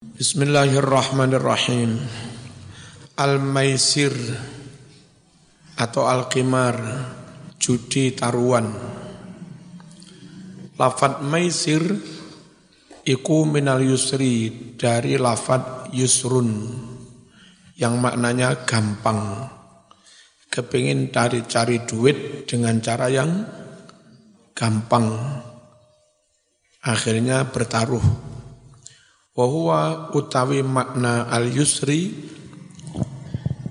Bismillahirrahmanirrahim. Al-maisir atau al-qimar, judi taruhan. Lafat maisir iku minal yusri dari lafat yusrun yang maknanya gampang. Kepingin cari-cari duit dengan cara yang gampang. Akhirnya bertaruh wa utawi makna al yusri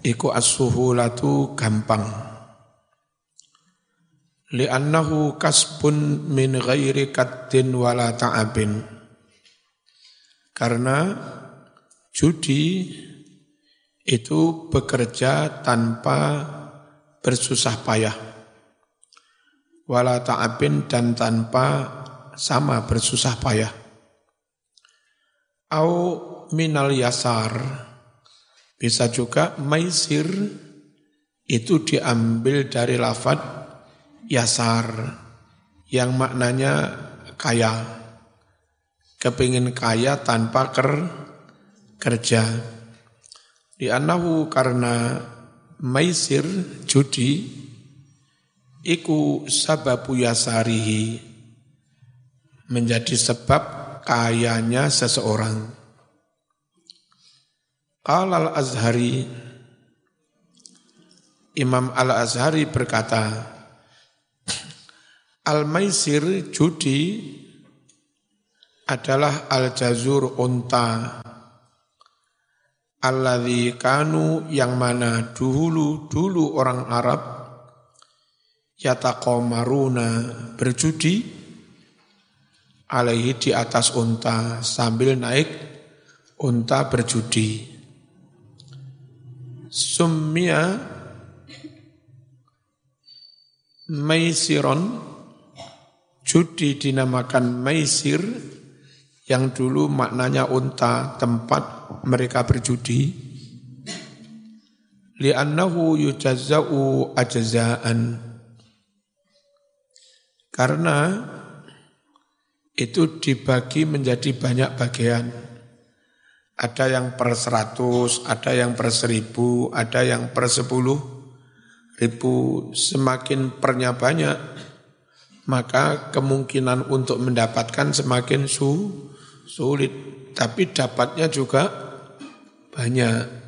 iku as-suhulatu gampang. Li'annahu kasbun min ghairi kaddin wala ta'abin. Karena judi itu bekerja tanpa bersusah payah. Wala ta'abin dan tanpa sama bersusah payah au minal yasar. Bisa juga maisir itu diambil dari lafad yasar yang maknanya kaya. Kepingin kaya tanpa ker, kerja. Di anahu karena maisir judi iku sababu yasarihi menjadi sebab kayanya seseorang. Qala al-Azhari Imam al-Azhari berkata Al-Maisir judi adalah al-jazur unta Alladhi kanu yang mana dulu dulu orang Arab yataqamaruna berjudi alaihi di atas unta sambil naik unta berjudi. Summia Maisiron judi dinamakan Maisir yang dulu maknanya unta tempat mereka berjudi li'annahu yujazza'u ajza'an karena itu dibagi menjadi banyak bagian. Ada yang per seratus, ada yang per seribu, ada yang per sepuluh ribu. Semakin pernya banyak, maka kemungkinan untuk mendapatkan semakin su, sulit. Tapi dapatnya juga banyak.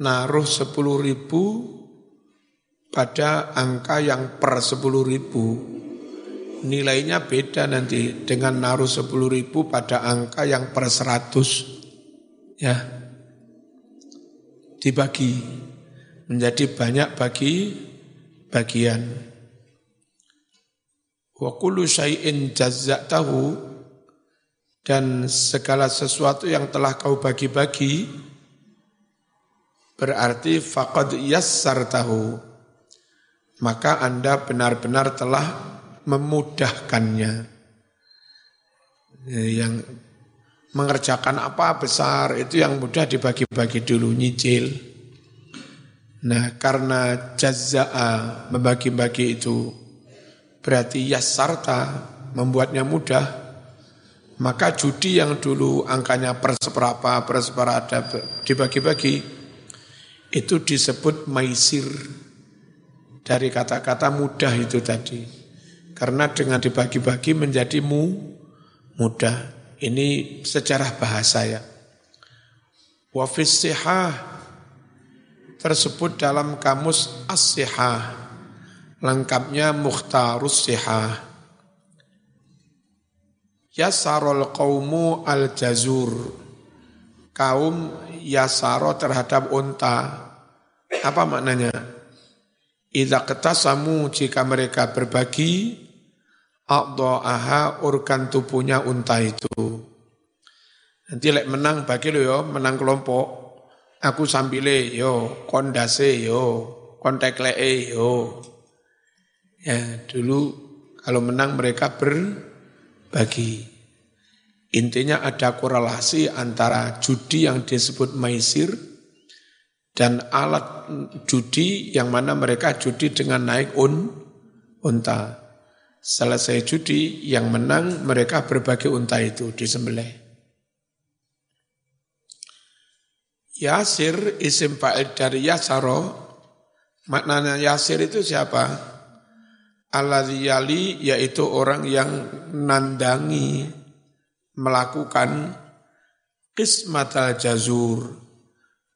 Naruh sepuluh ribu pada angka yang per sepuluh ribu nilainya beda nanti dengan naruh sepuluh ribu pada angka yang per seratus ya. Dibagi menjadi banyak bagi bagian. Wa kullu syai'in jazzatahu dan segala sesuatu yang telah kau bagi-bagi berarti faqad yassartahu maka Anda benar-benar telah memudahkannya. Yang mengerjakan apa besar itu yang mudah dibagi-bagi dulu nyicil. Nah karena jazza'a membagi-bagi itu berarti yasarta membuatnya mudah maka judi yang dulu angkanya per seberapa per seberapa dibagi-bagi itu disebut maisir dari kata-kata mudah itu tadi. Karena dengan dibagi-bagi menjadi mu, mudah. Ini sejarah bahasa ya. Wafis tersebut dalam kamus as Lengkapnya mukhtarus sihah. Yasarul qawmu al-jazur. Kaum yasaro terhadap unta. Apa maknanya? Idza ketasamu jika mereka berbagi A'dha'aha organ tubuhnya unta itu. Nanti lek menang bagi lo yo, menang kelompok. Aku sambile yo, kondase yo, kontek lee yo. Ya, dulu kalau menang mereka berbagi. Intinya ada korelasi antara judi yang disebut maisir dan alat judi yang mana mereka judi dengan naik un, unta. Selesai judi, yang menang mereka berbagi unta itu di sembelih. Yasir isim fa'il dari yasaro. Maknanya yasir itu siapa? Alladhi yaitu orang yang nandangi melakukan qismatal jazur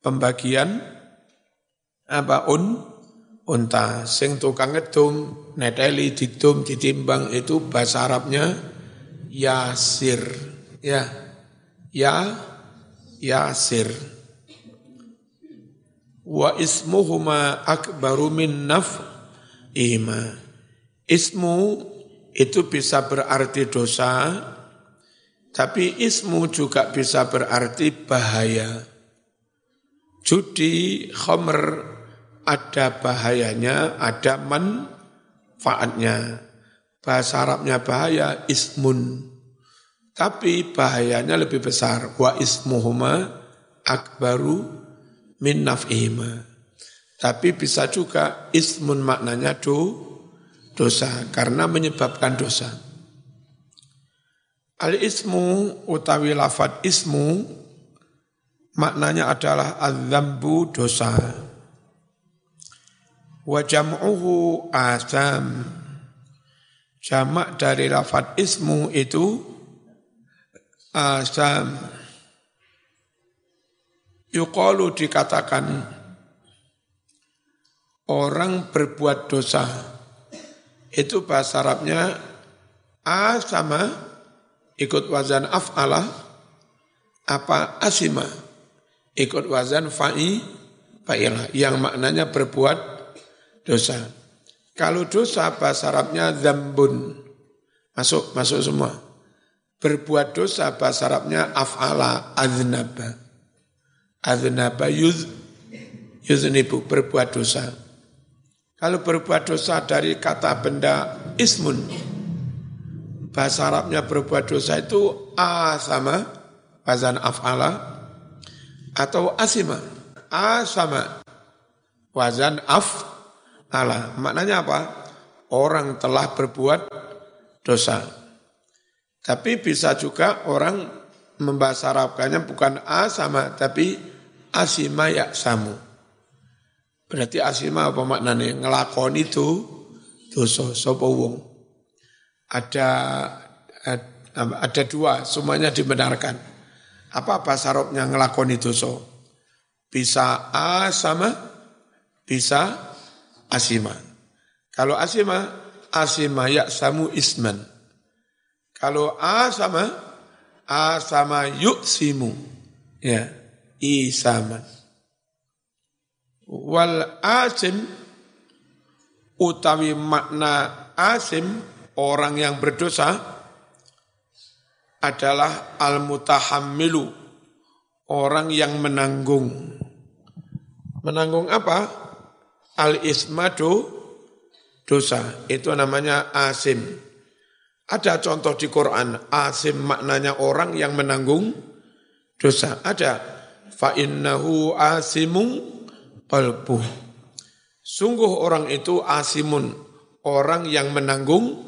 pembagian apa un unta sing tukang ngedum neteli didum ditimbang itu bahasa Arabnya yasir. Ya ya yasir. Wa ismuhuma akbaru min naf'ihima. Ismu itu bisa berarti dosa tapi ismu juga bisa berarti bahaya. Judi khomer ada bahayanya ada manfaatnya bahasa Arabnya bahaya ismun tapi bahayanya lebih besar wa ismuhuma akbaru min naf'ihima. Tapi bisa juga ismun maknanya do, dosa karena menyebabkan dosa. Al ismu utawi lafad ismu maknanya adalah adzambu dosa. Wa jam'uhu asam. Jamak dari lafad ismu itu asam. Yukalu dikatakan orang berbuat dosa itu bahasa Arabnya a sama ikut wazan af'ala apa asima ikut wazan fa'i fa'ila yang maknanya berbuat dosa. Kalau dosa bahasa Arabnya zambun. Masuk, masuk semua. Berbuat dosa bahasa Arabnya af'ala aznaba. Adnaba yuz, yuznibu, berbuat dosa. Kalau berbuat dosa dari kata benda ismun, bahasa Arabnya berbuat dosa itu a sama wazan af'ala atau asima. A sama wazan af'ala. Maknanya apa? Orang telah berbuat dosa. Tapi bisa juga orang membahasa Arabkannya bukan a sama tapi asima ya samu. Berarti asima apa maknanya? Ngelakoni itu dosa sapa wong. Ada ada dua, semuanya dibenarkan. Apa bahasa Arabnya ngelakoni dosa? Bisa a sama bisa asima. Kalau asima, asima ya samu isman. Kalau a sama, a sama yuk simu. Ya isaman. Wal asim utawi makna asim orang yang berdosa adalah al-mutahammilu orang yang menanggung. Menanggung apa? Al-ismadu dosa. Itu namanya asim. Ada contoh di Quran, asim maknanya orang yang menanggung dosa. Ada fa innahu asimun qalbuh. Sungguh orang itu asimun, orang yang menanggung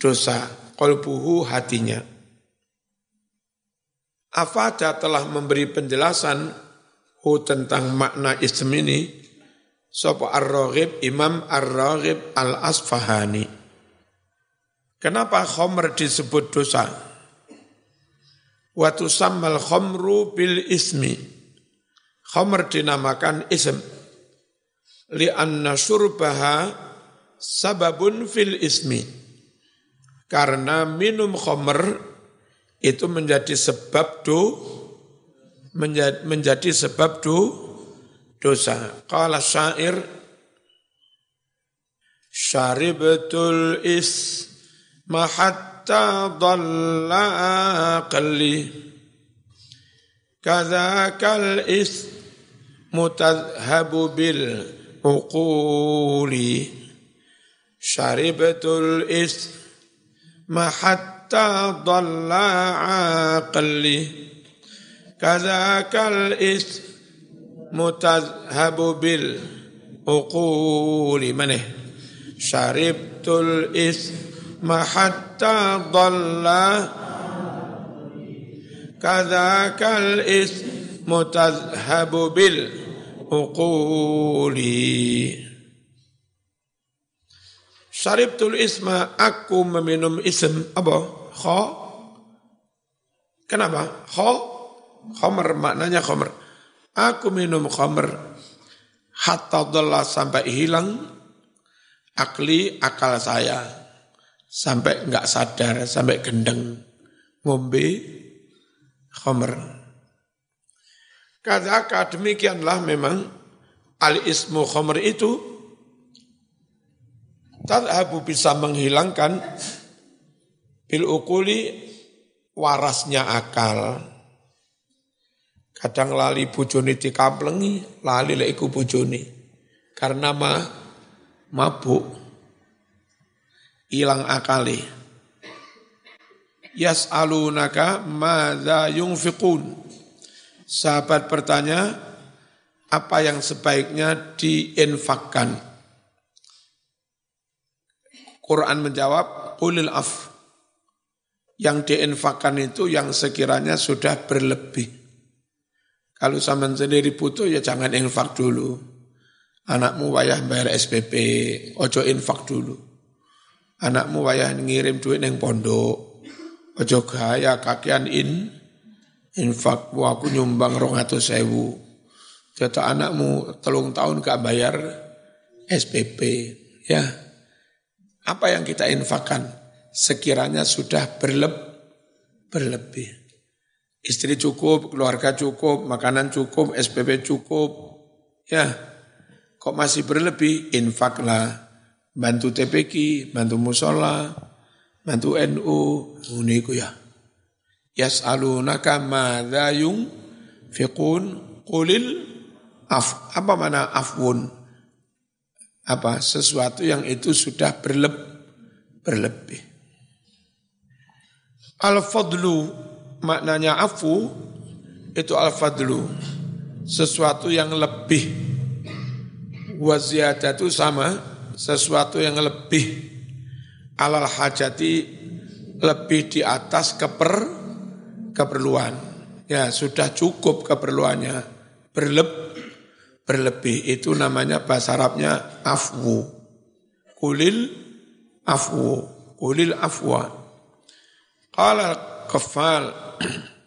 dosa, qalbuhu hatinya. Afada telah memberi penjelasan hu tentang makna ism ini, Sopo Ar-Raghib, Imam Ar-Raghib Al-Asfahani. Kenapa khomer disebut dosa? Watu sammal khomru bil ismi. Khamr dinamakan ism. Lianna surbaha sababun fil ismi. Karena minum khamr itu menjadi sebab do menjadi, menjadi sebab do dosa. Qala syair syaribatul is mahatta dhalla aqli kadzakal is mutadhabu bil uquli syaribatul is hatta dhalla aqli kadzakal is mutadhabu bil uquli maneh syaribtul is hatta dhalla kadzakal is mutazhabu bil uquli Syaribtul isma aku meminum ism apa? Kha Kenapa? Kha Khomer maknanya khomer. Aku minum khomer hatta dhallah sampai hilang akli akal saya sampai enggak sadar sampai gendeng ngombe khomer. Kadzaka demikianlah memang al ismu khomer itu tadhabu bisa menghilangkan bil ukuli warasnya akal. Kadang lali bojone dikamplengi, lali lek iku bojone. Karena ma mabuk. Hilang akali. Yas'alunaka madza yunfiqun. Sahabat bertanya, apa yang sebaiknya diinfakkan? Quran menjawab, ulil af. Yang diinfakkan itu yang sekiranya sudah berlebih. Kalau zaman sendiri butuh ya jangan infak dulu. Anakmu wayah bayar SPP, ojo infak dulu. Anakmu wayah ngirim duit neng pondok, ojo gaya kakian in, infak, wah aku nyumbang rong atau sewu. Jatuh anakmu telung tahun gak bayar SPP, ya. Apa yang kita infakkan? Sekiranya sudah berleb, berlebih. Istri cukup, keluarga cukup, makanan cukup, SPP cukup. Ya, kok masih berlebih, infaklah. Bantu TPK, bantu musola, bantu NU, uniku ya. Yas'alunaka madza yung fiqun qulil af. Apa mana afun? Apa sesuatu yang itu sudah berleb, berlebih. Al-fadlu maknanya afu itu al-fadlu. Sesuatu yang lebih. Waziyadah itu sama sesuatu yang lebih. Alal hajati lebih di atas keper keperluan. Ya sudah cukup keperluannya. Berleb berlebih. Itu namanya bahasa Arabnya afwu. Kulil afwu. Kulil afwa. Qala kafal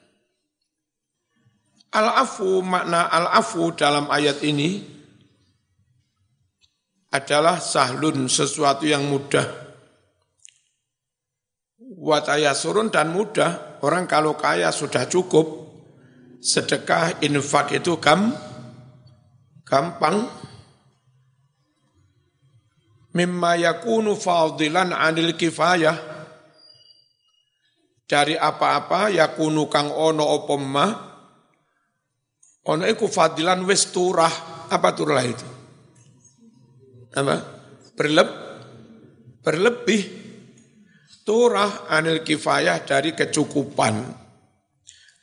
Al-afu makna al-afu dalam ayat ini adalah sahlun sesuatu yang mudah. Wataya surun dan mudah, orang kalau kaya sudah cukup, sedekah infak itu gam, gampang. Mimma yakunu fadilan anil kifayah, dari apa-apa ya kunu kang ono opo ma ono iku fadilan wis turah. Apa turah itu? Apa? Berleb berlebih turah anil kifayah dari kecukupan.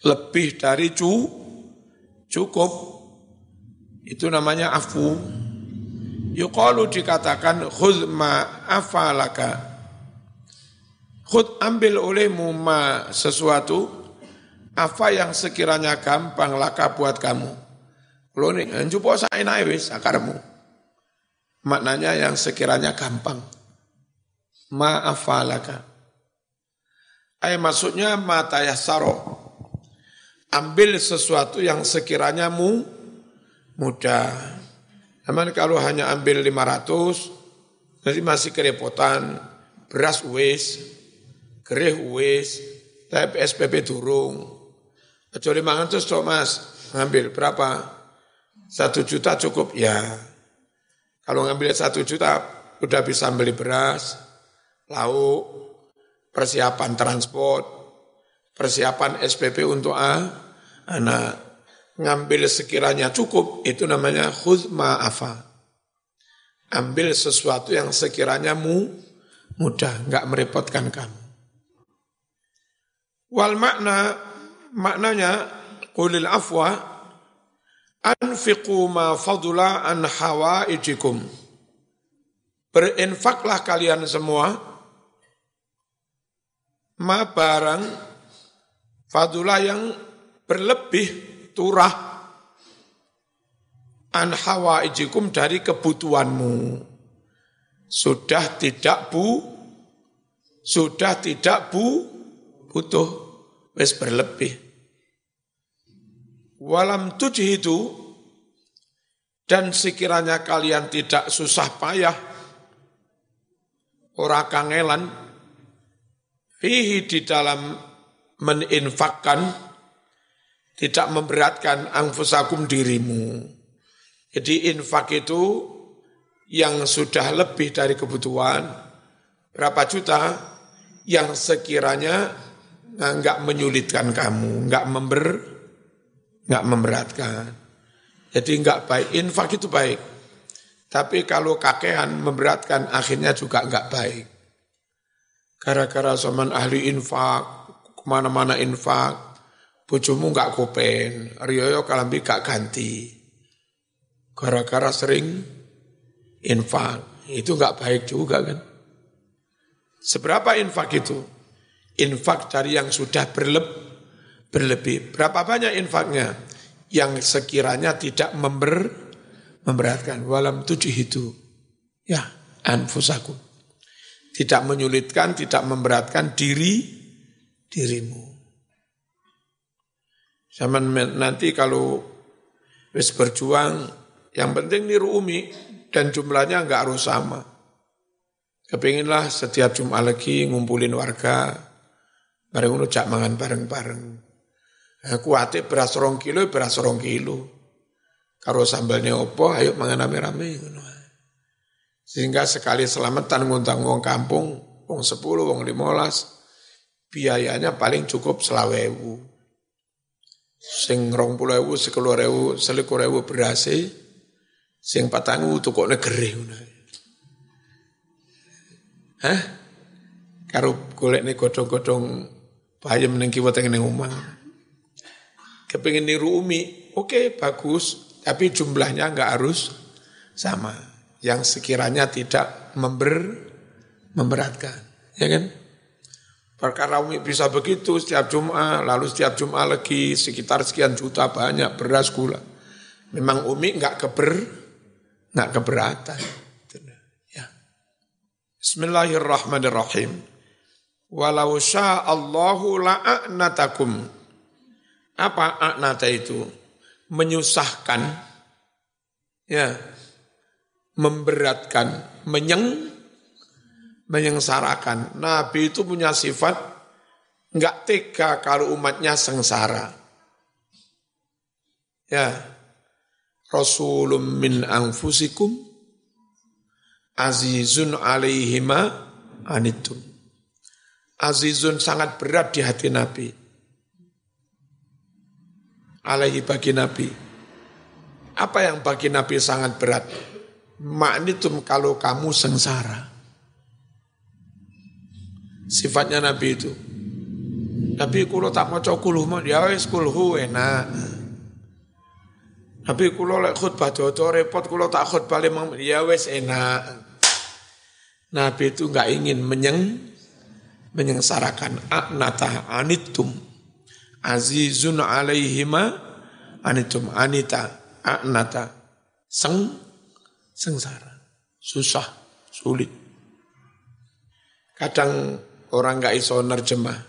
Lebih dari cu cukup. Itu namanya afu. Yuqalu dikatakan khudh ma afalaka Khud ambil olehmu ma sesuatu apa yang sekiranya gampang laka buat kamu. Kalau ini njupuk saenae wis akarmu. Maknanya yang sekiranya gampang. Ma afalaka. Ay maksudnya mata yasaro. Ambil sesuatu yang sekiranya mu mudah. Namun kalau hanya ambil 500, nanti masih kerepotan, beras wis, gerih wis, tapi SPP durung. Kecuali mangan terus cok mas, ngambil berapa? Satu juta cukup ya. Kalau ngambil satu juta, udah bisa beli beras, lauk, persiapan transport, persiapan SPP untuk A, anak. Ngambil sekiranya cukup, itu namanya khud ma'afa. Ambil sesuatu yang sekiranya mu, mudah, nggak merepotkan kamu. Wal makna maknanya qulil afwa anfiqu ma fadula an hawaijikum. Berinfaklah kalian semua ma barang fadula yang berlebih turah an hawaijikum dari kebutuhanmu. Sudah tidak bu, sudah tidak bu, butuh, wis berlebih. Walam itu dan sekiranya kalian tidak susah payah, ora kangelan, fihi di dalam meninfakkan, tidak memberatkan angfusakum dirimu jadi infak itu yang sudah lebih dari kebutuhan, berapa juta yang sekiranya nggak menyulitkan kamu, nggak member, nggak memberatkan. Jadi nggak baik. Infak itu baik. Tapi kalau kakean memberatkan akhirnya juga nggak baik. Gara-gara zaman ahli infak, ke mana-mana infak, bujumu nggak kopen, riyoyo kalambi gak ganti gara-gara sering infak. Itu nggak baik juga kan. Seberapa infak itu? Infak dari yang sudah berleb, berlebih. Berapa banyak infaknya? Yang sekiranya tidak member, memberatkan. Walam tujuh itu. Ya, anfusaku. Tidak menyulitkan, tidak memberatkan diri, dirimu. Zaman nanti kalau wis berjuang yang penting niru umi dan jumlahnya enggak harus sama. Kepinginlah setiap Jumat lagi ngumpulin warga, bareng ngono cak mangan bareng-bareng. Nah, kuate beras rong kilo, beras rong kilo. Karo sambalnya opo, ayo mangan rame-rame. Sehingga sekali selamatan ngundang wong kampung, wong sepuluh, wong limolas, biayanya paling cukup selawewu. Sing rong puluh ewu, sekuluh ewu, selikur ewu berhasil, Sing patangu kok negeri ngono. Hah? Karo golek nih godhong-godhong bayam ning kiwa teng ning omah. Kepengin niru Umi, oke bagus, tapi jumlahnya enggak harus sama. Yang sekiranya tidak member memberatkan, ya kan? Perkara Umi bisa begitu setiap Jumat, lalu setiap Jumat lagi sekitar sekian juta banyak beras gula. Memang Umi enggak keber nggak keberatan. Ya. Bismillahirrahmanirrahim. Walau Allahu la'anatakum. Apa a'nata itu? Menyusahkan, ya, memberatkan, menyeng, menyengsarakan. Nabi itu punya sifat nggak tega kalau umatnya sengsara. Ya, rasulun min anfusikum azizun alaihima anitum. Azizun sangat berat di hati Nabi. Alaihi bagi Nabi. Apa yang bagi Nabi sangat berat? Maknitum kalau kamu sengsara. Sifatnya Nabi itu. Nabi kulo tak mau cokuluh, ya wis kulhu enak. Tapi kulo lek khutbah dodo repot kulo tak khutbah limang ya wes enak. Nabi itu enggak ingin menyeng menyengsarakan aknata anitum. Azizun alaihima anitum. Anita aknata seng sengsara. Susah sulit. Kadang orang enggak iso nerjemah.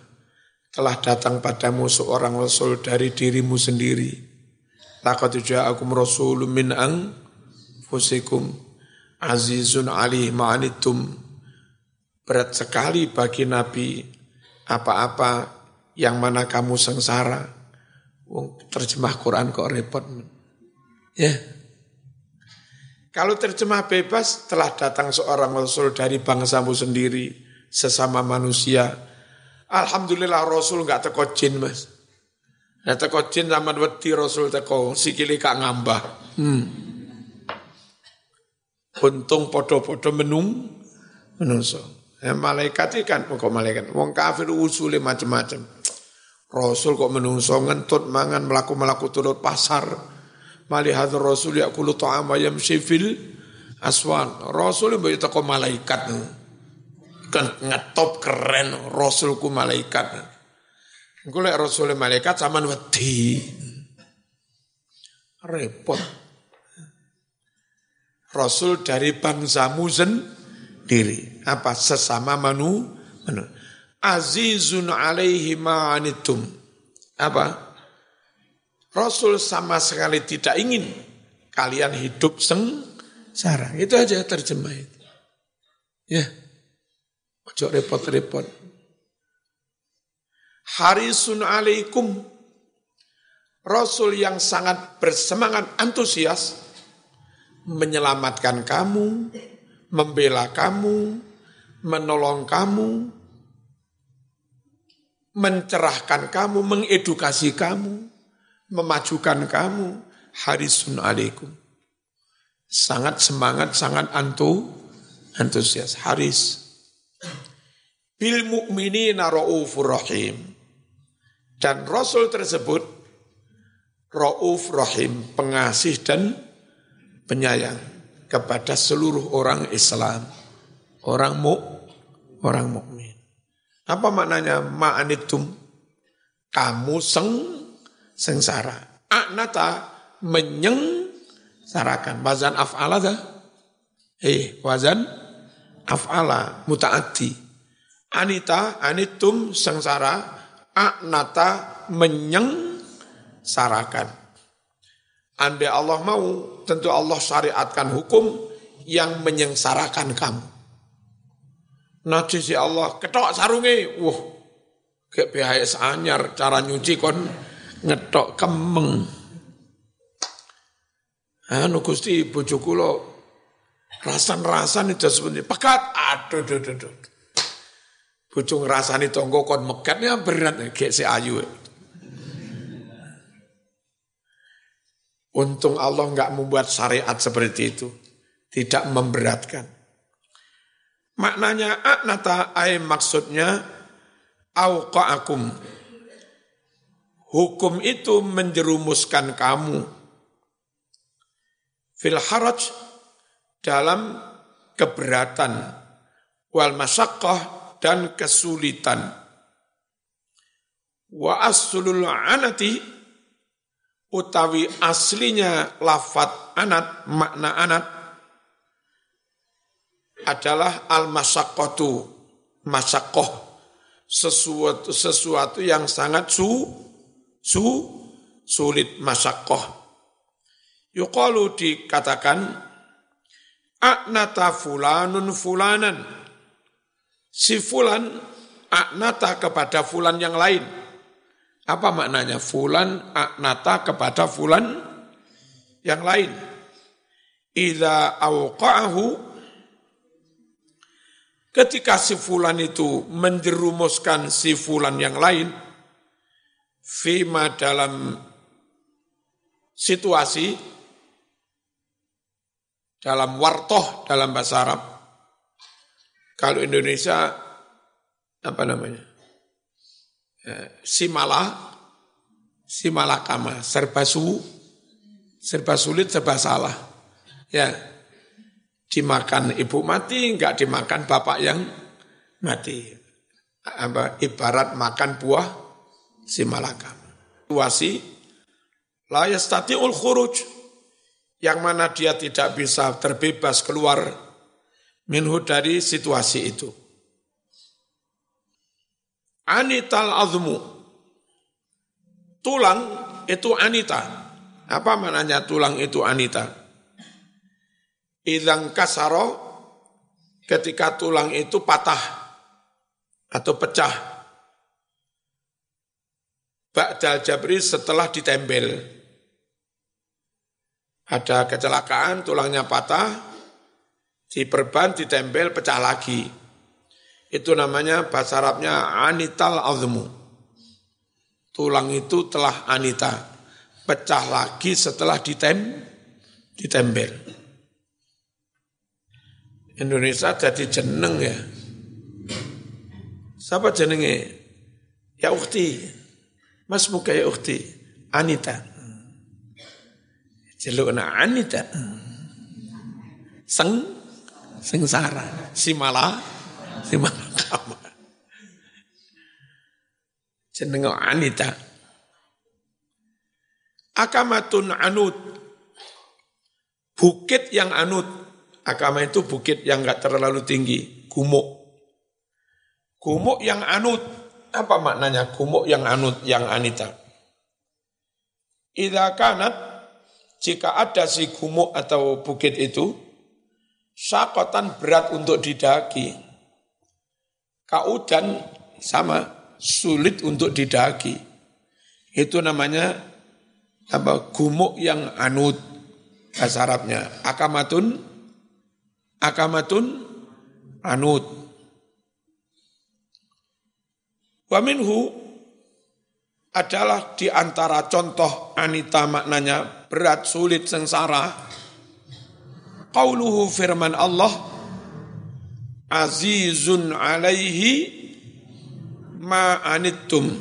Telah datang padamu seorang rasul dari dirimu sendiri. Laqad ja'akum rasulun min anfusikum. Azizun ali ma'anitum. Berat sekali bagi Nabi apa-apa yang mana kamu sengsara. Terjemah Quran kok repot. Ya. Kalau terjemah bebas telah datang seorang rasul dari bangsamu sendiri sesama manusia. Alhamdulillah rasul nggak teko jin mas. Nah teko jin zaman wedi Rasul teko sikili kak ngambah. Hmm. Untung podo-podo menung menungso. Ya, malaikat kan kok malaikat. Wong kafir usule macam-macam. Rasul kok menungso ngentut mangan melaku-melaku turut pasar. Malihat Rasul yakulu ta'ama yamshi fil aswan. Rasul mbok teko malaikat. Kan ngetop keren Rasulku malaikat. Engko lek Rasul malaikat zaman wedi. Repot. Rasul dari bangsamu sendiri. Apa? Sesama manu. manu. Azizun alaihi ma'anitum. Apa? Rasul sama sekali tidak ingin kalian hidup sengsara. Itu aja terjemah itu. Ya. Ojo repot-repot. Harisun alaikum. Rasul yang sangat bersemangat, antusias, menyelamatkan kamu, membela kamu, menolong kamu, mencerahkan kamu, mengedukasi kamu, memajukan kamu. Harisun alaikum. Sangat semangat, sangat antu, antusias. Haris. Bil mu'minina ra'ufur rahim. Dan Rasul tersebut ra'uf rahim, pengasih dan penyayang kepada seluruh orang Islam. Orang mu, orang mukmin. Apa maknanya ma'anitum? Kamu seng sengsara. Aknata menyengsarakan. Wazan af'ala dah. Eh, wazan af'ala mutaati. Anita, anitum sengsara, aknata menyengsarakan. Andai Allah mau, tentu Allah syariatkan hukum yang menyengsarakan kamu. Nanti si Allah ketok sarungi, wah, kayak PHS anyar cara nyuci kon ngetok kemeng. Anu Gusti bojo kula rasan-rasan itu sebenarnya pekat. Aduh, aduh, aduh. Bojo ngrasani tonggo kon mekatnya berat kayak si ayu. Untung Allah nggak membuat syariat seperti itu. Tidak memberatkan. Maknanya aknata ay maksudnya auqa'akum. Hukum itu menjerumuskan kamu fil haraj dalam keberatan wal masyaqqah dan kesulitan. Wa aslul anati utawi aslinya lafat anat makna anat adalah al masyaqqatu masyaqqah sesuatu sesuatu yang sangat su su sulit masyaqqah. Yuqalu dikatakan aknata fulanun fulanan. Si fulan aknata kepada fulan yang lain apa maknanya fulan aknata kepada fulan yang lain idza awqa'ahu Ketika si fulan itu menjerumuskan si fulan yang lain, fima dalam situasi, dalam wartoh dalam bahasa Arab. Kalau Indonesia, apa namanya? Eh, simala, simalakama, serba su, serba sulit, serba salah. Ya, dimakan ibu mati, enggak dimakan bapak yang mati. Apa, ibarat makan buah si malakam. Situasi la yastati'ul khuruj yang mana dia tidak bisa terbebas keluar minhu dari situasi itu. Anital azmu. Tulang itu anita. Apa maknanya tulang itu anita? Idang kasaro ketika tulang itu patah atau pecah. Ba'dal jabri setelah ditempel. Ada kecelakaan, tulangnya patah, diperban, ditempel, pecah lagi. Itu namanya bahasa Arabnya anital azmu. Tulang itu telah anita, pecah lagi setelah ditem, ditempel. Indonesia jadi jeneng ya. Siapa jenenge? Ya ukti. Mas muka ya ukti. Anita. Jeluk na Anita. Seng, sengsara. Si malah, si malah kama. Jeneng Anita. Akamatun anut. Bukit yang anut Akama itu bukit yang enggak terlalu tinggi, gumuk. Gumuk yang anut. Apa maknanya gumuk yang anut, yang anita? Idza kanat jika ada si gumuk atau bukit itu syakotan berat untuk didaki. Kaudan sama sulit untuk didaki. Itu namanya apa gumuk yang anut bahasa Arabnya. Akamatun akamatun anut. Wa minhu adalah di antara contoh anita maknanya berat, sulit, sengsara. Qauluhu firman Allah, Azizun alaihi ma anittum.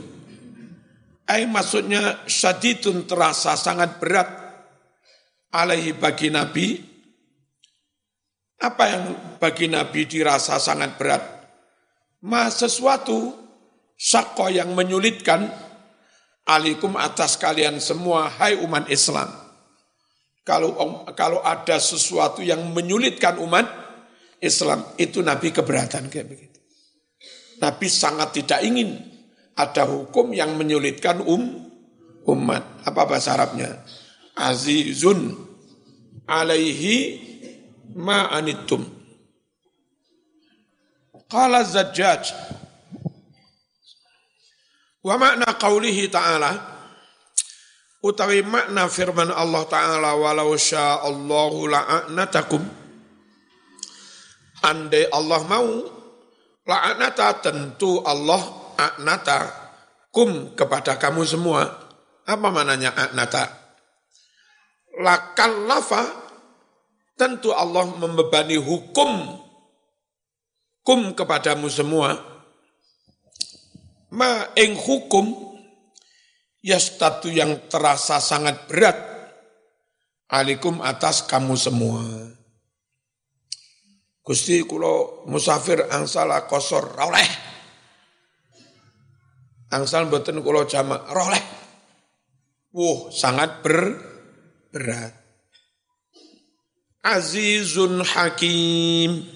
Ay maksudnya syadidun terasa sangat berat alaihi bagi Nabi. Apa yang bagi Nabi dirasa sangat berat? Ma sesuatu syakko yang menyulitkan alikum atas kalian semua hai umat Islam. Kalau kalau ada sesuatu yang menyulitkan umat Islam itu Nabi keberatan kayak begitu. Nabi sangat tidak ingin ada hukum yang menyulitkan um umat. Apa bahasa Arabnya? Azizun alaihi ma anittum. Qala Zajjaj Wa makna qawlihi ta'ala utawi makna firman Allah taala walau sya'allahu la'anatakum andai Allah mau la'anata tentu Allah a'nata. Kum kepada kamu semua. Apa mananya a'nata? Lakallafa tentu Allah membebani hukum. Kum kepadamu semua. Ma ing hukum yastatu yang terasa sangat berat. Alikum atas kamu semua. Gusti kulo musafir angsala kosor roleh. Angsal mboten kulo jamak roleh. Wuh, sangat ber, berat. Azizun Hakim.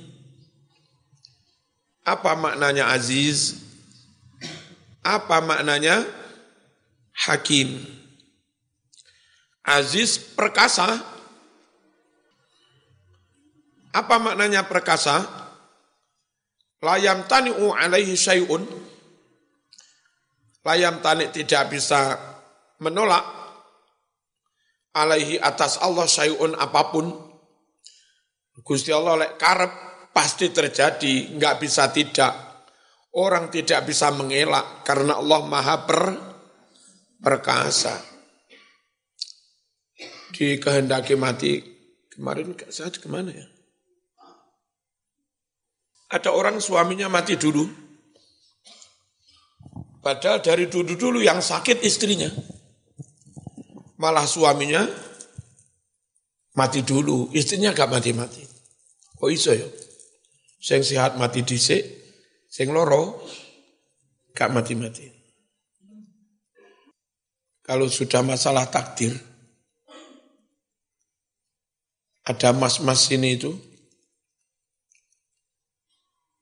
Apa maknanya aziz? Apa maknanya? Hakim. Aziz perkasa. Apa maknanya perkasa? Layam tani'u alaihi syai'un. Layam tani tidak bisa menolak alaihi atas Allah syai'un apa pun. Gusti Allah lek karep pasti terjadi, nggak bisa tidak. Orang tidak bisa mengelak karena Allah maha per, perkasa. Di kehendaki mati, kemarin saat ke mana ya? Ada orang suaminya mati dulu. Padahal dari dulu-dulu yang sakit istrinya. Malah suaminya mati dulu, istrinya gak mati-mati. Oh iso ya? Sing sehat mati dhisik, Sing loro gak mati-mati. Kalau sudah masalah takdir, ada mas-mas ini itu,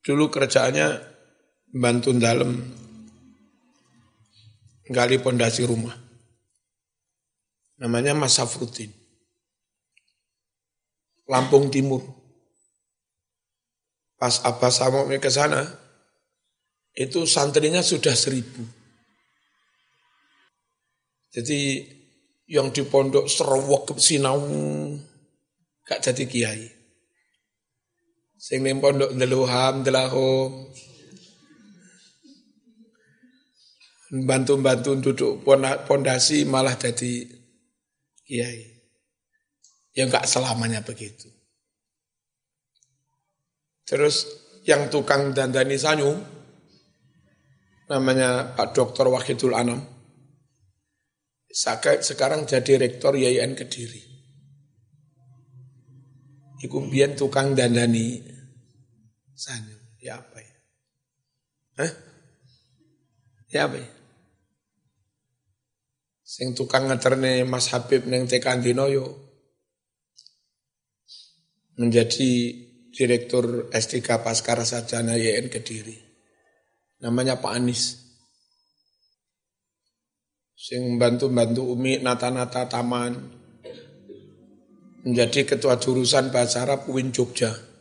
dulu kerjaannya bantu dalam gali pondasi rumah. Namanya Mas Safruddin. Lampung Timur. Pas Abbas Samoknya ke sana, itu santrinya sudah seribu. Jadi yang di pondok serowok sinau gak jadi kiai. Sing ning pondok ndeluham delahom. Bantu-bantu duduk pondasi malah jadi kiai. Ya enggak selamanya begitu. Terus yang tukang dandani sanyu, namanya Pak Dr. Wahidul Anam. Sekarang jadi rektor YIN Kediri. Iku biyen tukang dandani sanyo. Ya apa ya? Hah? Ya apa ya? Sing tukang ngeterne Mas Habib neng Tekandino yo. menjadi direktur S3 Paskara Sarjana YN Kediri. Namanya Pak Anis. Sing bantu-bantu Umi nata-nata taman. Menjadi ketua jurusan bahasa Arab UIN Jogja.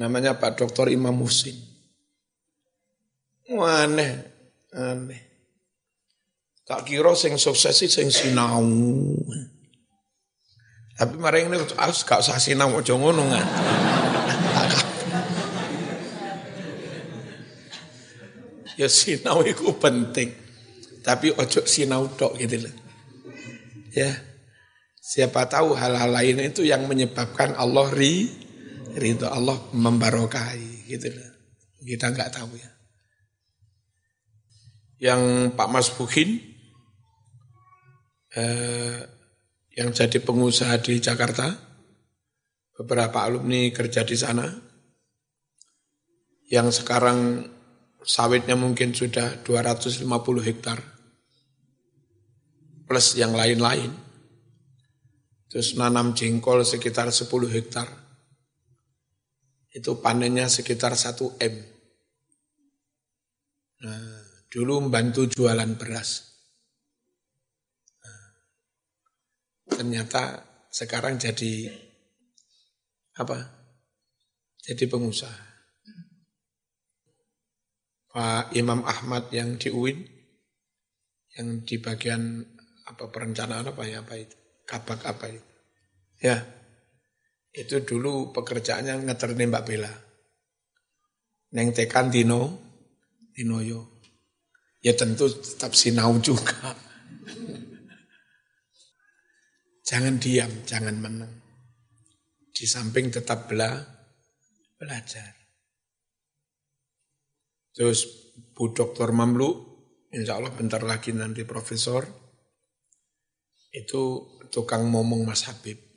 Namanya Pak Dr. Imam Musin. Aneh, aneh. Tak kira sing sukses sing sinau. Tapi mari ini harus gak usah sinau aja ngono kan. ya sinau itu penting. Tapi ojo sinau tok gitu loh. Ya. Siapa tahu hal-hal lain itu yang menyebabkan Allah ri ridho Allah membarokahi gitu loh. Kita nggak tahu ya. Yang Pak Mas Bukin eh, yang jadi pengusaha di Jakarta, beberapa alumni kerja di sana, yang sekarang sawitnya mungkin sudah 250 hektar, plus yang lain-lain. Terus nanam jengkol sekitar 10 hektar. Itu panennya sekitar 1 M. Nah, dulu membantu jualan beras. ternyata sekarang jadi apa? Jadi pengusaha. Pak Imam Ahmad yang di UIN, yang di bagian apa perencanaan apa ya apa itu, kabak apa itu. Ya, itu dulu pekerjaannya ngeter Mbak Bella. Neng tekan Dino, Dinoyo. Ya tentu tetap sinau juga. Jangan diam, jangan menang. Di samping tetap bela, belajar. Terus Bu Dr. Mamlu, insya Allah bentar lagi nanti profesor, itu tukang ngomong Mas Habib.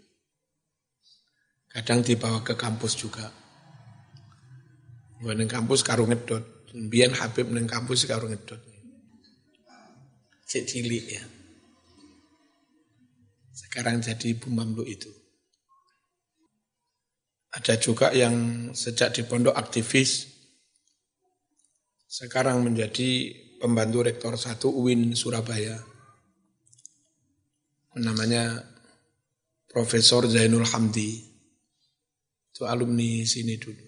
Kadang dibawa ke kampus juga. Gue neng kampus karo ngedot. Biar Habib neng kampus karo ngedot. Cilik ya. Sekarang jadi ibu mamluk itu. Ada juga yang sejak di pondok aktivis, sekarang menjadi pembantu rektor satu UIN Surabaya. Namanya Profesor Zainul Hamdi. Itu alumni sini dulu.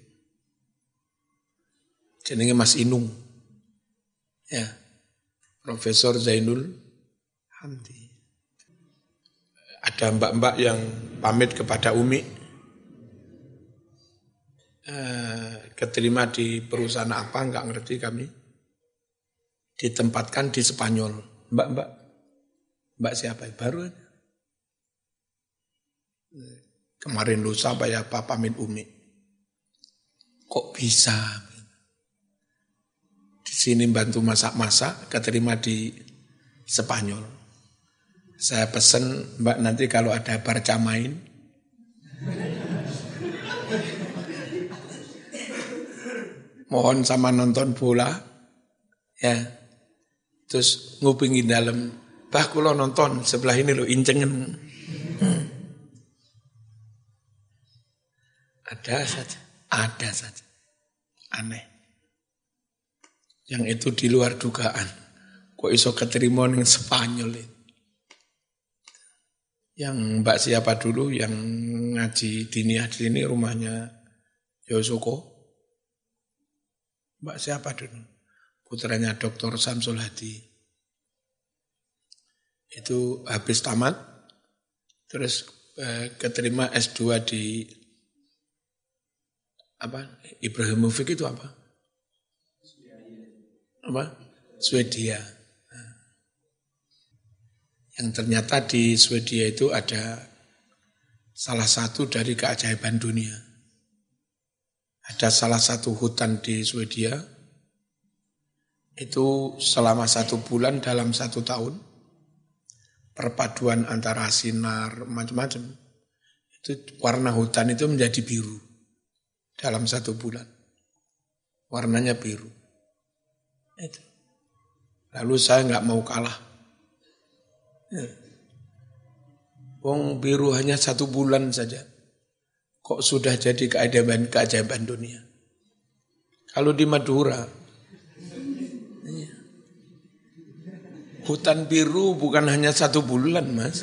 Jenenge Mas Inung. Ya. Profesor Zainul Hamdi. Ada mbak-mbak yang pamit kepada Umi, eh, keterima di perusahaan apa, nggak ngerti kami. Ditempatkan di Spanyol. Mbak-mbak, mbak siapa? Baru. Kemarin lusa apa ya, apa pamit Umi. Kok bisa? Di sini bantu masak-masak, keterima di Spanyol. Saya pesen Mbak nanti kalau ada barca main. Mohon sama nonton bola. Ya. Terus ngupingi dalam. Bah kulo nonton sebelah ini lo incengen. Ada saja. Ada saja. Aneh. Yang itu di luar dugaan. Kok iso keterima ning Spanyol itu yang Mbak siapa dulu yang ngaji diniah di sini rumahnya Yosoko? Mbak siapa dulu? Putranya Dr. Samsul Hadi. Itu habis tamat, terus eh, keterima S2 di apa? Ibrahimovic itu apa? Apa? Swedia yang ternyata di Swedia itu ada salah satu dari keajaiban dunia. Ada salah satu hutan di Swedia, itu selama satu bulan dalam satu tahun, perpaduan antara sinar, macam-macam, itu warna hutan itu menjadi biru dalam satu bulan. Warnanya biru. Itu. Lalu saya nggak mau kalah Ya. Wong biru hanya satu bulan saja. kok sudah jadi keajaiban keajaiban dunia. Kalau di Madura, iya. hutan biru bukan hanya satu bulan, mas.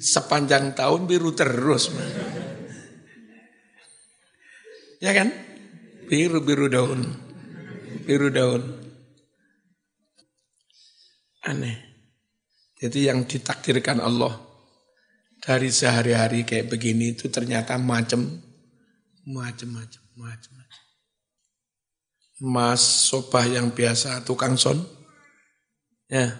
Sepanjang tahun biru terus. Ya kan? Biru-biru daun. Biru daun. Aneh. Jadi yang ditakdirkan Allah dari sehari-hari kayak begini itu ternyata macam macam macam macam macam. Mas Sobah yang biasa tukang son, ya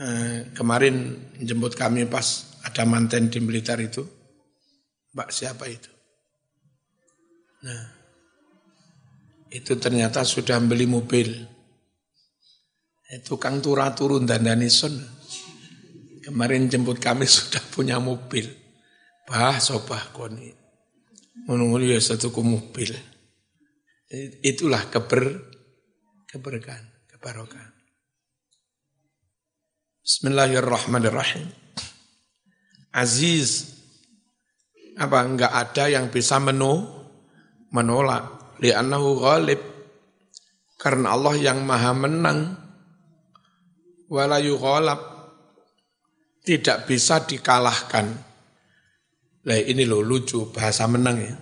eh, kemarin jemput kami pas ada manten di militer itu, Mbak siapa itu? Nah, itu ternyata sudah beli mobil tukang turah turun dan danison. Kemarin jemput kami sudah punya mobil. Bah, sobah koni. Menunggu ya satu mobil. Itulah keber, keberkahan, kebarokan. Bismillahirrahmanirrahim. Aziz, apa enggak ada yang bisa menu, menolak. Li'annahu ghalib. Karena Allah yang maha menang walayu ghalab tidak bisa dikalahkan. Lah ini loh lucu bahasa menang ya.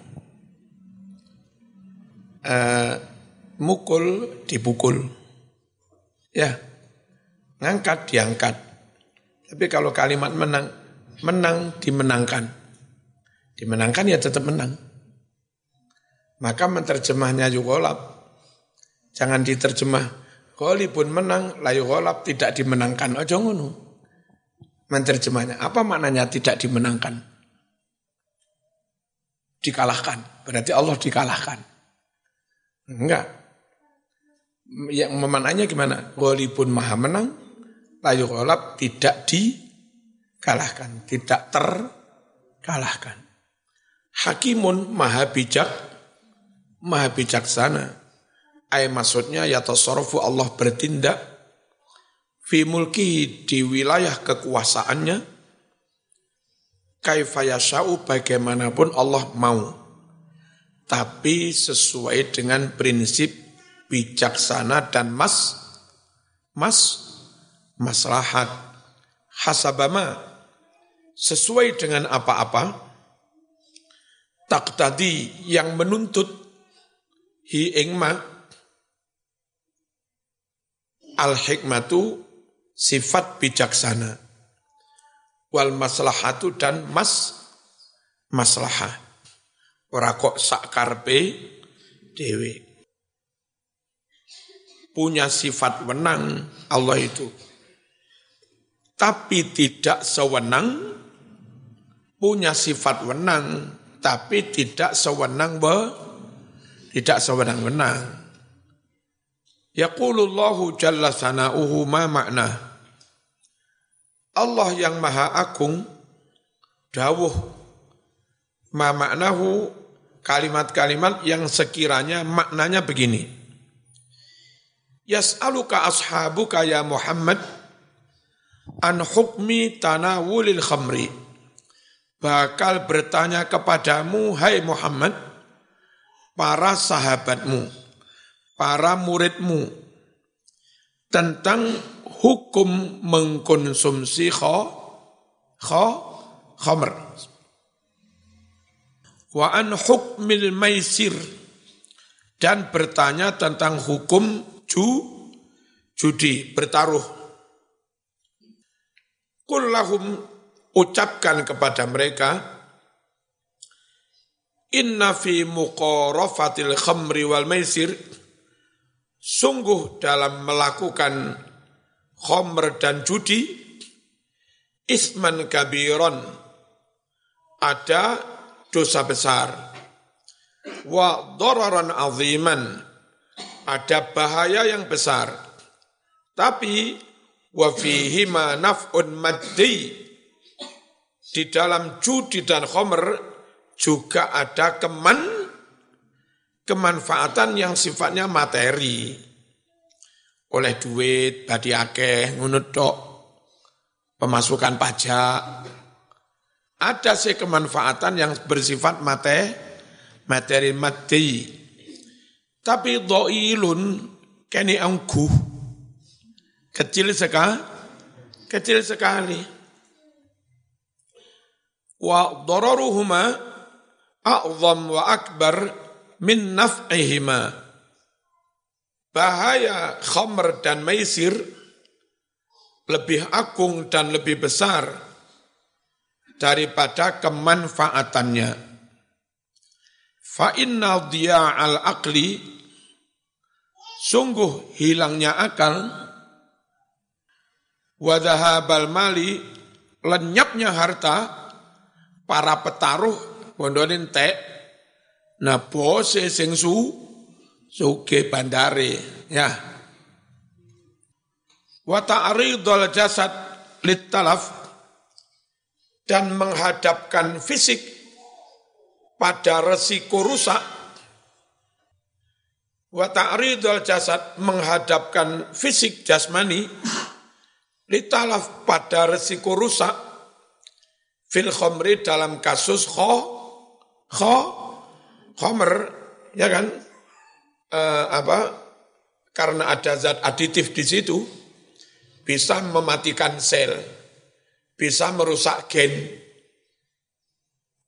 Uh, mukul dipukul. Ya. Ngangkat diangkat. Tapi kalau kalimat menang, menang dimenangkan. Dimenangkan ya tetap menang. Maka menterjemahnya juga Jangan diterjemah pun menang, layu golap tidak dimenangkan. Ojo ngono. Menerjemahnya, apa maknanya tidak dimenangkan? Dikalahkan. Berarti Allah dikalahkan. Enggak. Yang memananya gimana? pun maha menang, layu golap tidak dikalahkan. Tidak terkalahkan. Hakimun maha bijak, maha bijaksana Ay maksudnya ya tasarrufu Allah bertindak fi mulki di wilayah kekuasaannya kaifa yasha'u bagaimanapun Allah mau tapi sesuai dengan prinsip bijaksana dan mas mas maslahat hasabama sesuai dengan apa-apa tak tadi yang menuntut hi ingma Al-hikmatu sifat bijaksana. Wal maslahatu dan mas maslahah. Ora kok sak karpe dewe. Punya sifat wenang Allah itu. Tapi tidak sewenang punya sifat wenang tapi tidak sewenang be tidak sewenang-wenang. Yaqulullahu jalla sana'uhu ma makna. Allah yang maha agung, dawuh, ma maknahu kalimat-kalimat yang sekiranya maknanya begini. Yas'aluka ashabuka ya Muhammad an hukmi tanawulil khamri. Bakal bertanya kepadamu, hai Muhammad, para sahabatmu, para muridmu tentang hukum mengkonsumsi kho, kho, khamr. Wa an hukmil maisir dan bertanya tentang hukum ju, judi, bertaruh. Kullahum ucapkan kepada mereka, Inna fi muqarafatil khamri wal maisir, sungguh dalam melakukan khomer dan judi isman kabiron ada dosa besar. Wa dararan aziman ada bahaya yang besar. Tapi wa fihi ma naf'un maddi di dalam judi dan khomer juga ada keman kemanfaatan yang sifatnya materi. Oleh duit, badi akeh, ngono tok. pemasukan pajak. Ada sih kemanfaatan yang bersifat mate, materi mati. Tapi do'ilun kini angkuh. Kecil sekali. Kecil sekali. Wa dararuhuma a'zam wa akbar min naf'ihima. Bahaya khamr dan maisir lebih agung dan lebih besar daripada kemanfaatannya. Fa inna al aqli sungguh hilangnya akal wadhahabal mali lenyapnya harta para petaruh bondonin tek nah bose sing su suge bandare ya. Wa ta'ridul jasad litalaf dan menghadapkan fisik pada resiko rusak. Wa ta'ridul jasad menghadapkan fisik jasmani litalaf pada resiko rusak fil khomri dalam kasus kho kho khomer ya kan e, apa karena ada zat aditif di situ bisa mematikan sel, bisa merusak gen.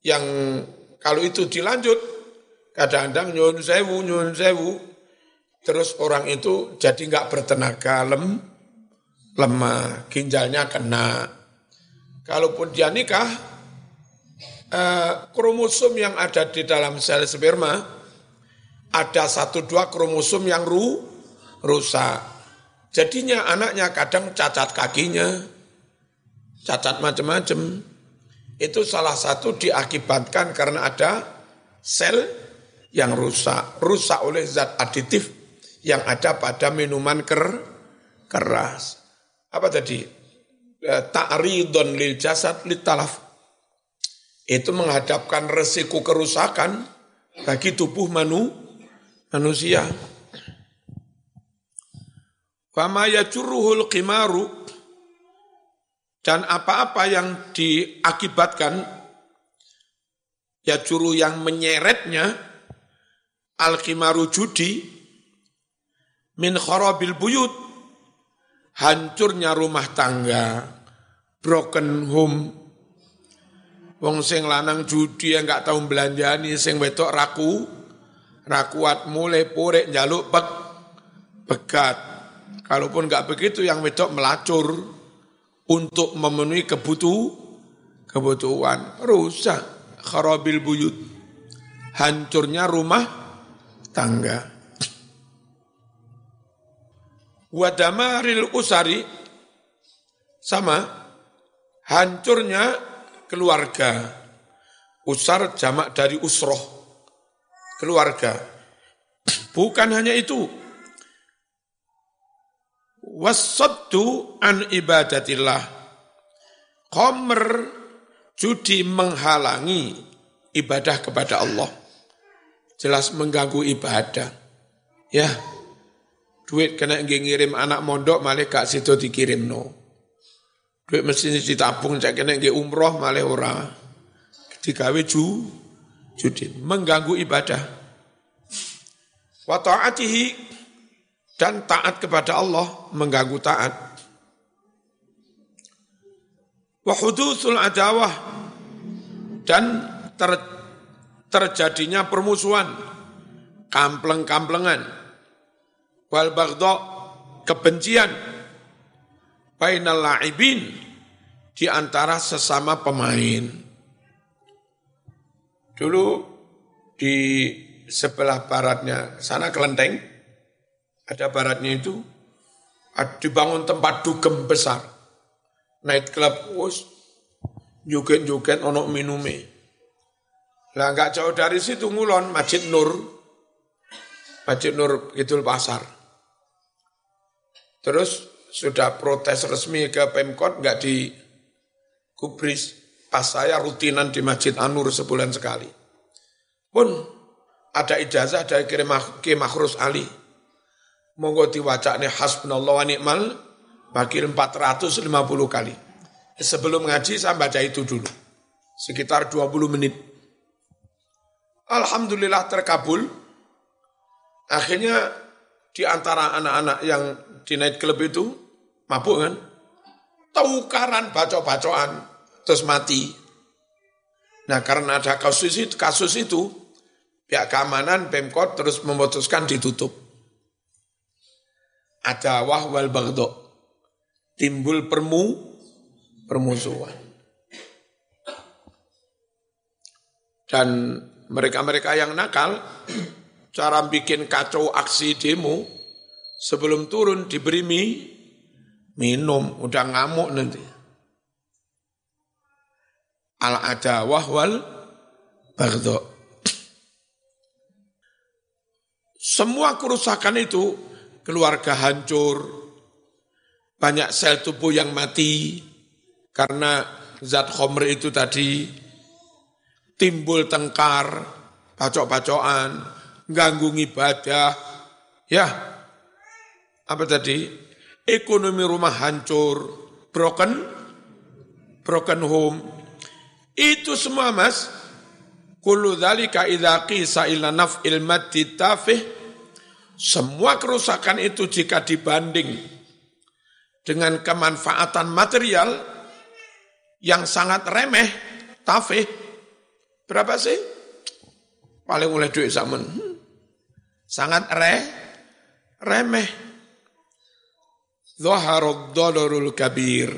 Yang kalau itu dilanjut, kadang-kadang nyun sewu, nyun sewu, terus orang itu jadi nggak bertenaga, lem, lemah, ginjalnya kena. Kalaupun dia nikah, eh, kromosom yang ada di dalam sel sperma, ada satu dua kromosom yang ru, rusak. Jadinya anaknya kadang cacat kakinya, cacat macam-macam. Itu salah satu diakibatkan karena ada sel yang rusak, rusak oleh zat aditif yang ada pada minuman ker, keras. Apa tadi? E, ta'ridon lil jasad talaf. Itu menghadapkan resiko kerusakan bagi tubuh manu, manusia. Fama yajuruhul qimaru dan apa-apa yang diakibatkan yajuru yang menyeretnya al qimaru judi min kharabil buyut hancurnya rumah tangga broken home. Wong sing lanang judi yang nggak tahu belanjani sing wetok raku rakuat mulai purek jaluk pek pegat. Kalaupun nggak begitu yang wedok melacur untuk memenuhi kebutuh kebutuhan. Rusak kharabil buyut. Hancurnya rumah tangga wadamaril usari sama hancurnya keluarga usar jamak dari usroh keluarga bukan hanya itu wasaddu an ibadatillah. Khomer judi menghalangi ibadah kepada Allah. Jelas mengganggu ibadah. Ya, duit kena ngirim anak mondok malah gak dikirim no. Duit mesti ditabung cak kena nggih umroh malah ora. Digawe ju judi mengganggu ibadah. Wa ta'atihi dan taat kepada Allah mengganggu taat. Wa adawah dan ter, terjadinya permusuhan, kampleng-kamplengan, wal bagdo kebencian, bainal la'ibin di antara sesama pemain. Dulu di sebelah baratnya sana kelenteng, ada baratnya itu dibangun tempat dugem besar. Night club, us, juket-juket onok minume. Lah nggak jauh dari situ ngulon Masjid Nur. Masjid Nur Kidul Pasar. Terus sudah protes resmi ke Pemkot nggak di kubris. Pas saya rutinan di Masjid Anur sebulan sekali. Pun ada ijazah dari Kiai Makhrus Ali monggo diwacane hasbunallah wa ni'mal wakil 450 kali. sebelum ngaji saya baca itu dulu. Sekitar 20 menit. Alhamdulillah terkabul. Akhirnya di antara anak-anak yang di night club itu mabuk kan? Tukaran bacok-bacokan terus mati. Nah karena ada kasus itu, kasus itu pihak keamanan Pemkot terus memutuskan ditutup. Ada wahwal bagdo. Timbul permu, permusuhan. Dan mereka-mereka yang nakal, cara bikin kacau aksi demo, sebelum turun diberi mie, minum, udah ngamuk nanti. Al-adawah wal bagdo. Semua kerusakan itu, keluarga hancur, banyak sel tubuh yang mati, karena zat khomer itu tadi, timbul tengkar, pacok-pacokan, ganggu ibadah, ya, apa tadi? Ekonomi rumah hancur, broken, broken home. Itu semua mas, kullu dzalika idza qisa ila naf'il maddi tafih, semua kerusakan itu jika dibanding dengan kemanfaatan material yang sangat remeh, tafih, berapa sih? Paling oleh duit zaman. Hmm. Sangat re, remeh. Dolarul kabir.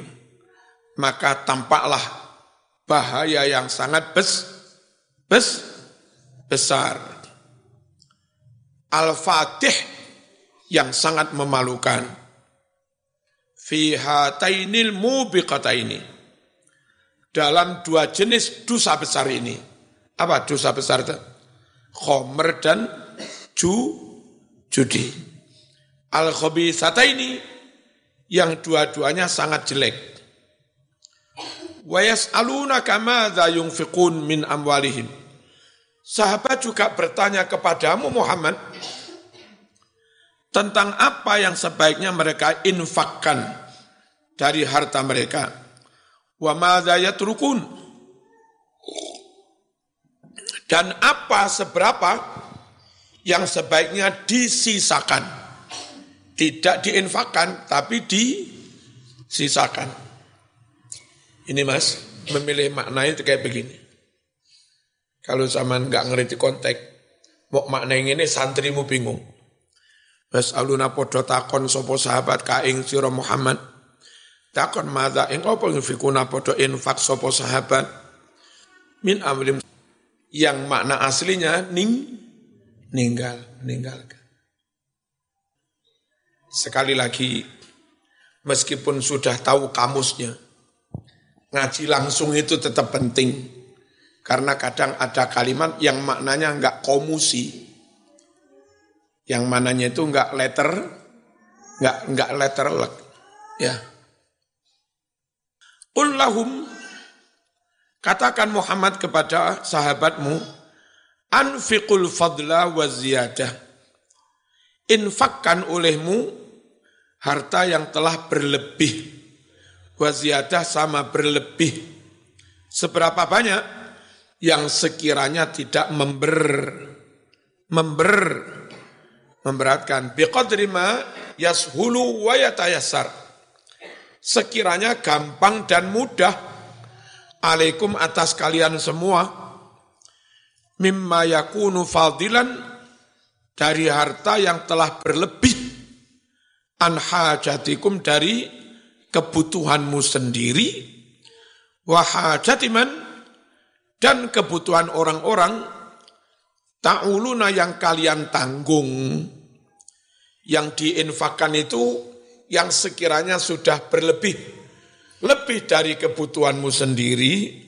Maka tampaklah bahaya yang sangat bes, bes, besar. Al-Fatih yang sangat memalukan. Fi hatainil ini Dalam dua jenis dosa besar ini. Apa dosa besar itu? Khomer dan ju, judi. Al-khabithataini yang dua-duanya sangat jelek. Wa yas'alunaka madza yunfiqun min amwalihim. Sahabat juga bertanya kepadamu Muhammad tentang apa yang sebaiknya mereka infakkan dari harta mereka. Wa. Dan apa seberapa yang sebaiknya disisakan tidak diinfakkan, tapi disisakan. Ini mas, memilih maknanya itu kayak begini. Kalau zaman nggak ngerti konteks, mau makna yang ini santrimu bingung. Mas aluna podo takon sopo sahabat kaing siro Muhammad. Takon mada ing opo fikuna podo infak sopo sahabat. Min amrim yang makna aslinya ning ninggal, meninggalkan. Sekali lagi, meskipun sudah tahu kamusnya, ngaji langsung itu tetap penting. Karena kadang ada kalimat yang maknanya enggak komusi. Yang mananya itu enggak letter, enggak enggak letter. Ya. Ullahum katakan Muhammad kepada sahabatmu anfiqul fadla wa ziyadah infakkan olehmu harta yang telah berlebih, waziyadah sama berlebih. Seberapa banyak? Yang sekiranya tidak member, member, memberatkan. Biqadri ma yashulu wa yatayassar. Sekiranya gampang dan mudah. Alaikum atas kalian semua. Mimma yakunu fadilan. Dari harta yang telah berlebih an hajatikum dari kebutuhanmu sendiri wa hajatiman dan kebutuhan orang-orang ta'uluna yang kalian tanggung. Yang diinfakkan itu yang sekiranya sudah berlebih lebih dari kebutuhanmu sendiri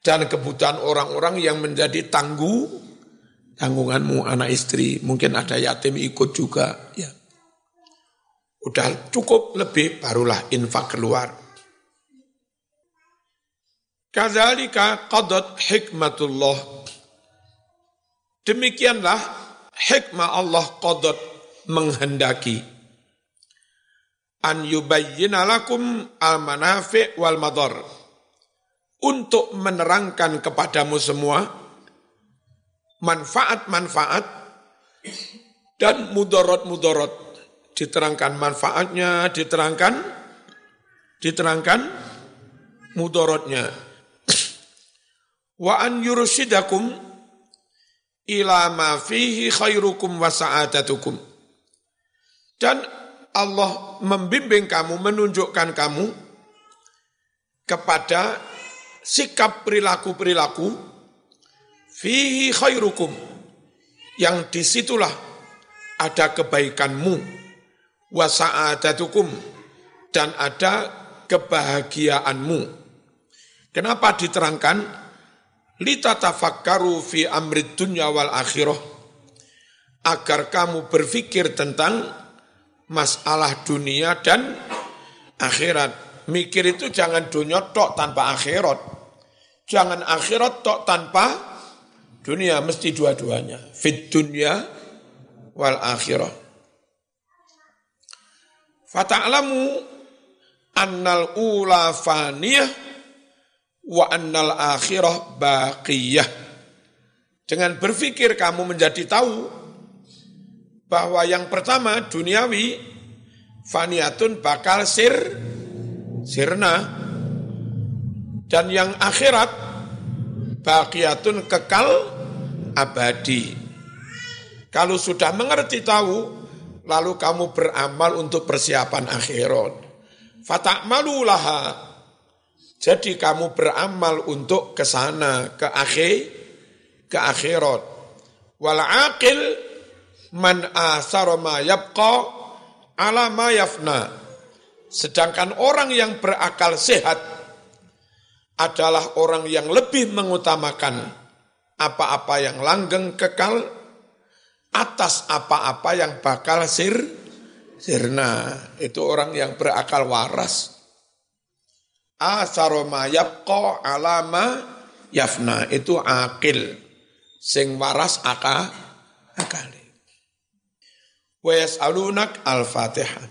dan kebutuhan orang-orang yang menjadi tangguh tanggunganmu anak istri. Mungkin ada yatim ikut juga ya Udah cukup lebih barulah infak keluar. Kadzalika qadat hikmatullah. Demikianlah hikmah Allah qadat menghendaki an yubayyina lakum al manafi' wal madar untuk menerangkan kepadamu semua manfaat-manfaat dan mudorot-mudorot. Diterangkan manfaatnya, diterangkan diterangkan mudorotnya. Wa an yursyidakum ila ma fihi khairukum wa sa'adatukum. Dan Allah membimbing kamu, menunjukkan kamu kepada sikap perilaku-perilaku fihi khairukum yang di situlah ada kebaikanmu wa sa'adatukum dan ada kebahagiaanmu. Kenapa diterangkan? Lita tafakkaru fi amrid dunya wal akhirah agar kamu berpikir tentang masalah dunia dan akhirat. Mikir itu jangan dunia tok tanpa akhirat. Jangan akhirat tok tanpa dunia, mesti dua-duanya. Fit dunya wal akhirah. Fata'lamu annal ula faniyah wa annal akhirah baqiyah. Dengan berpikir kamu menjadi tahu bahwa yang pertama duniawi faniatun bakal sir sirna dan yang akhirat baqiyatun kekal abadi. Kalau sudah mengerti tahu lalu kamu beramal untuk persiapan akhirat. Fatakmalu laha jadi kamu beramal untuk ke sana, ke akhir, ke akhirat. Wal aqil man asara ma yabqa ala ma yafna. Sedangkan orang yang berakal sehat adalah orang yang lebih mengutamakan apa-apa yang langgeng kekal atas apa-apa yang bakal sir sirna. Itu orang yang berakal waras. Asaroma yabqa alama yafna. Itu akil. Sing waras aka akali. Wa yas'alunak al-fatihah